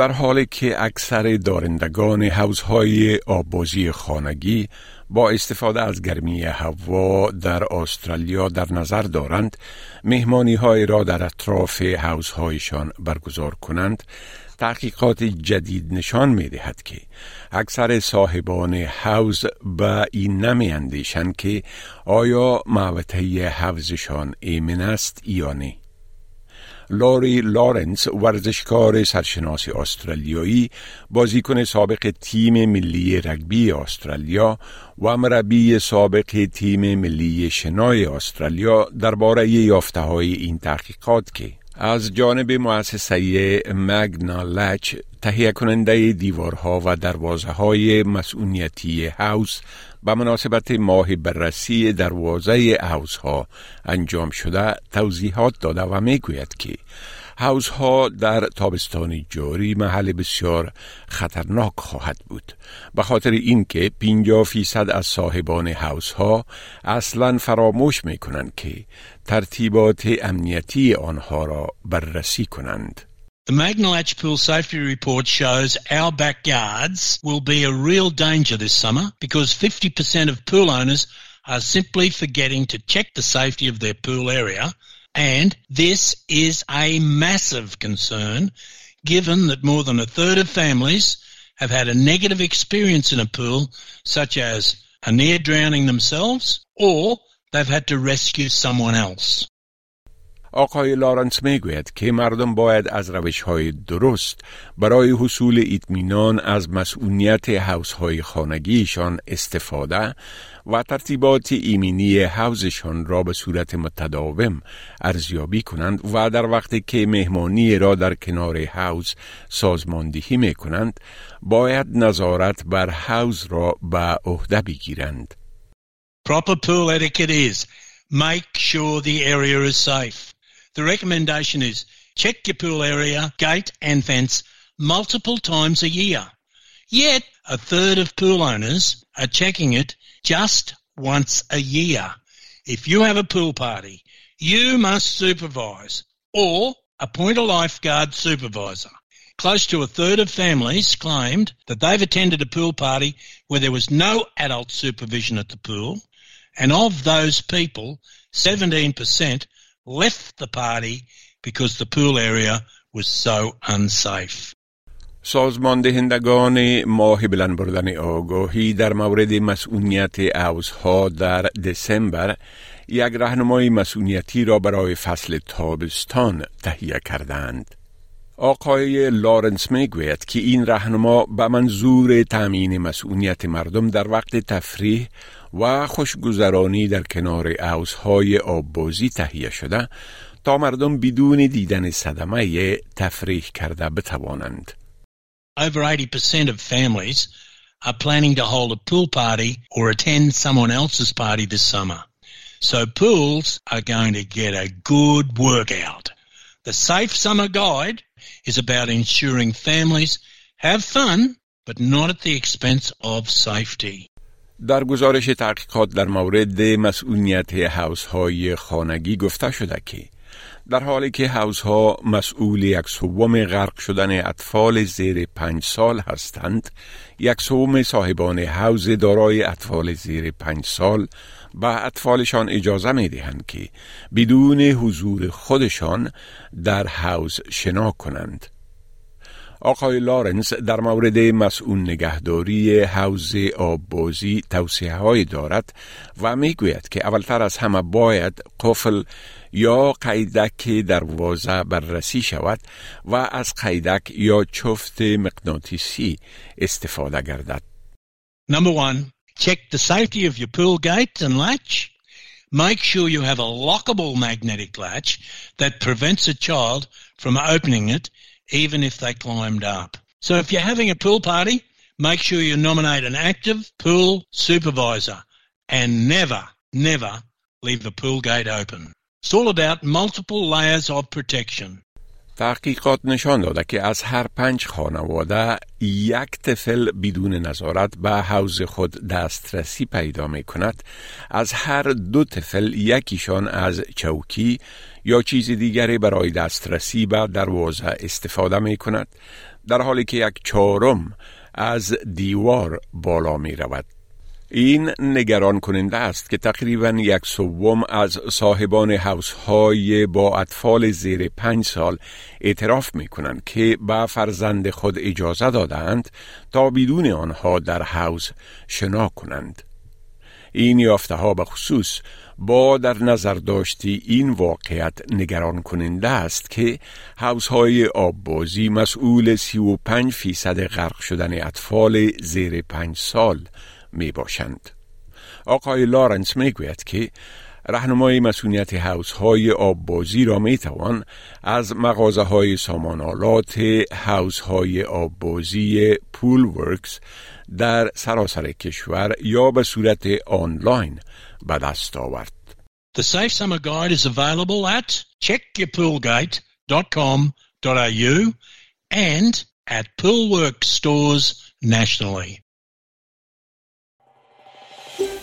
در حالی که اکثر دارندگان حوض‌های آب‌بازی خانگی با استفاده از گرمی هوا در استرالیا در نظر دارند مهمانی های را در اطراف حوض‌هایشان برگزار کنند تحقیقات جدید نشان می دهد که اکثر صاحبان حوز به این نمی اندیشند که آیا معوطه حوزشان ایمن است یا نه. لاری لارنس ورزشکار سرشناس استرالیایی بازیکن سابق تیم ملی رگبی استرالیا و مربی سابق تیم ملی شنای استرالیا درباره یافته های این تحقیقات که از جانب مؤسسه مگنا لچ تهیه کننده دیوارها و دروازه های مسئولیتی هاوس به مناسبت ماه بررسی دروازه هاوس ها انجام شده توضیحات داده و می گوید که هاوس ها در تابستان جاری محل بسیار خطرناک خواهد بود. به خاطر اینکه 50 فیصد از صاحبان هاوس ها اصلا فراموش می کنند که ترتیبات امنیتی آنها را بررسی کنند. The Magnalach Pool Safety Report shows our backyards will be a real danger this summer because 50% of pool owners are simply forgetting to check the safety of their pool area and this is a massive concern given that more than a third of families have had a negative experience in a pool such as a near drowning themselves or they've had to rescue someone else. آقای لارنس می‌گوید که مردم باید از روش های درست برای حصول اطمینان از مسئولیت حوز های خانگیشان استفاده و ترتیبات ایمنی حوزشان را به صورت متداوم ارزیابی کنند و در وقتی که مهمانی را در کنار حوز سازماندهی می کنند باید نظارت بر حوز را به عهده بگیرند. Proper pool etiquette is make sure the area is safe. The recommendation is check your pool area, gate and fence multiple times a year. Yet a third of pool owners are checking it just once a year. If you have a pool party, you must supervise or appoint a lifeguard supervisor. Close to a third of families claimed that they've attended a pool party where there was no adult supervision at the pool, and of those people, 17% left the party because the pool area was so unsafe. سازمان دهندگان ماه بلند بردن آگاهی در مورد مسئولیت اوزها در دسامبر یک راهنمای مسئولیتی را برای فصل تابستان تهیه کردند. آقای لارنس می‌گوید که این راهنما به منظور تامین مسئولیت مردم در وقت تفریح و خوشگذرانی در کنار اوزهای آببازی تهیه شده تا مردم بدون دیدن صدمه تفریح کرده بتوانند. Over 80% of families are planning to hold a pool party or attend someone else's party this summer. So pools are going to get a good workout. The Safe Summer Guide is about ensuring families have fun but not at the expense of safety. در گزارش تحقیقات در مورد مسئولیت حوز های خانگی گفته شده که در حالی که حوز ها مسئول یک سوم غرق شدن اطفال زیر پنج سال هستند یک سوم صاحبان حوز دارای اطفال زیر پنج سال به اطفالشان اجازه می دهند که بدون حضور خودشان در حوز شنا کنند آقای لارنس در مورد مسئول نگهداری حوز آببازی توصیه های دارد و می گوید که اولتر از همه باید قفل یا قیدک دروازه بررسی شود و از قیدک یا چفت مغناطیسی استفاده گردد. Number one, check the safety of your pool gate and latch. Make sure you have a lockable magnetic latch that prevents a child from opening it even if they climbed up. So if you're having a pool party, make sure you nominate an active pool supervisor and never, never leave the pool gate open. It's all about multiple layers of protection. تحقیقات نشان داده که از هر پنج خانواده یک طفل بدون نظارت به حوز خود دسترسی پیدا می کند از هر دو طفل یکیشان از چوکی یا چیز دیگری برای دسترسی به دروازه استفاده می کند در حالی که یک چهارم از دیوار بالا می رود این نگران کننده است که تقریبا یک سوم از صاحبان حوز های با اطفال زیر پنج سال اعتراف می کنند که به فرزند خود اجازه دادند تا بدون آنها در حوز شنا کنند. این یافته ها به خصوص با در نظر داشتی این واقعیت نگران کننده است که حوز های آببازی مسئول 35 فیصد غرق شدن اطفال زیر پنج سال می باشند. آقای لارنس می گوید که رهنمای مسئولیت حوز های آببازی را می توان از مغازه های سامانالات حوز های آببازی پول ورکس در سراسر کشور یا به صورت آنلاین به دست آورد. The Safe Summer Guide is available at checkyourpoolgate.com.au and at Poolworks stores nationally.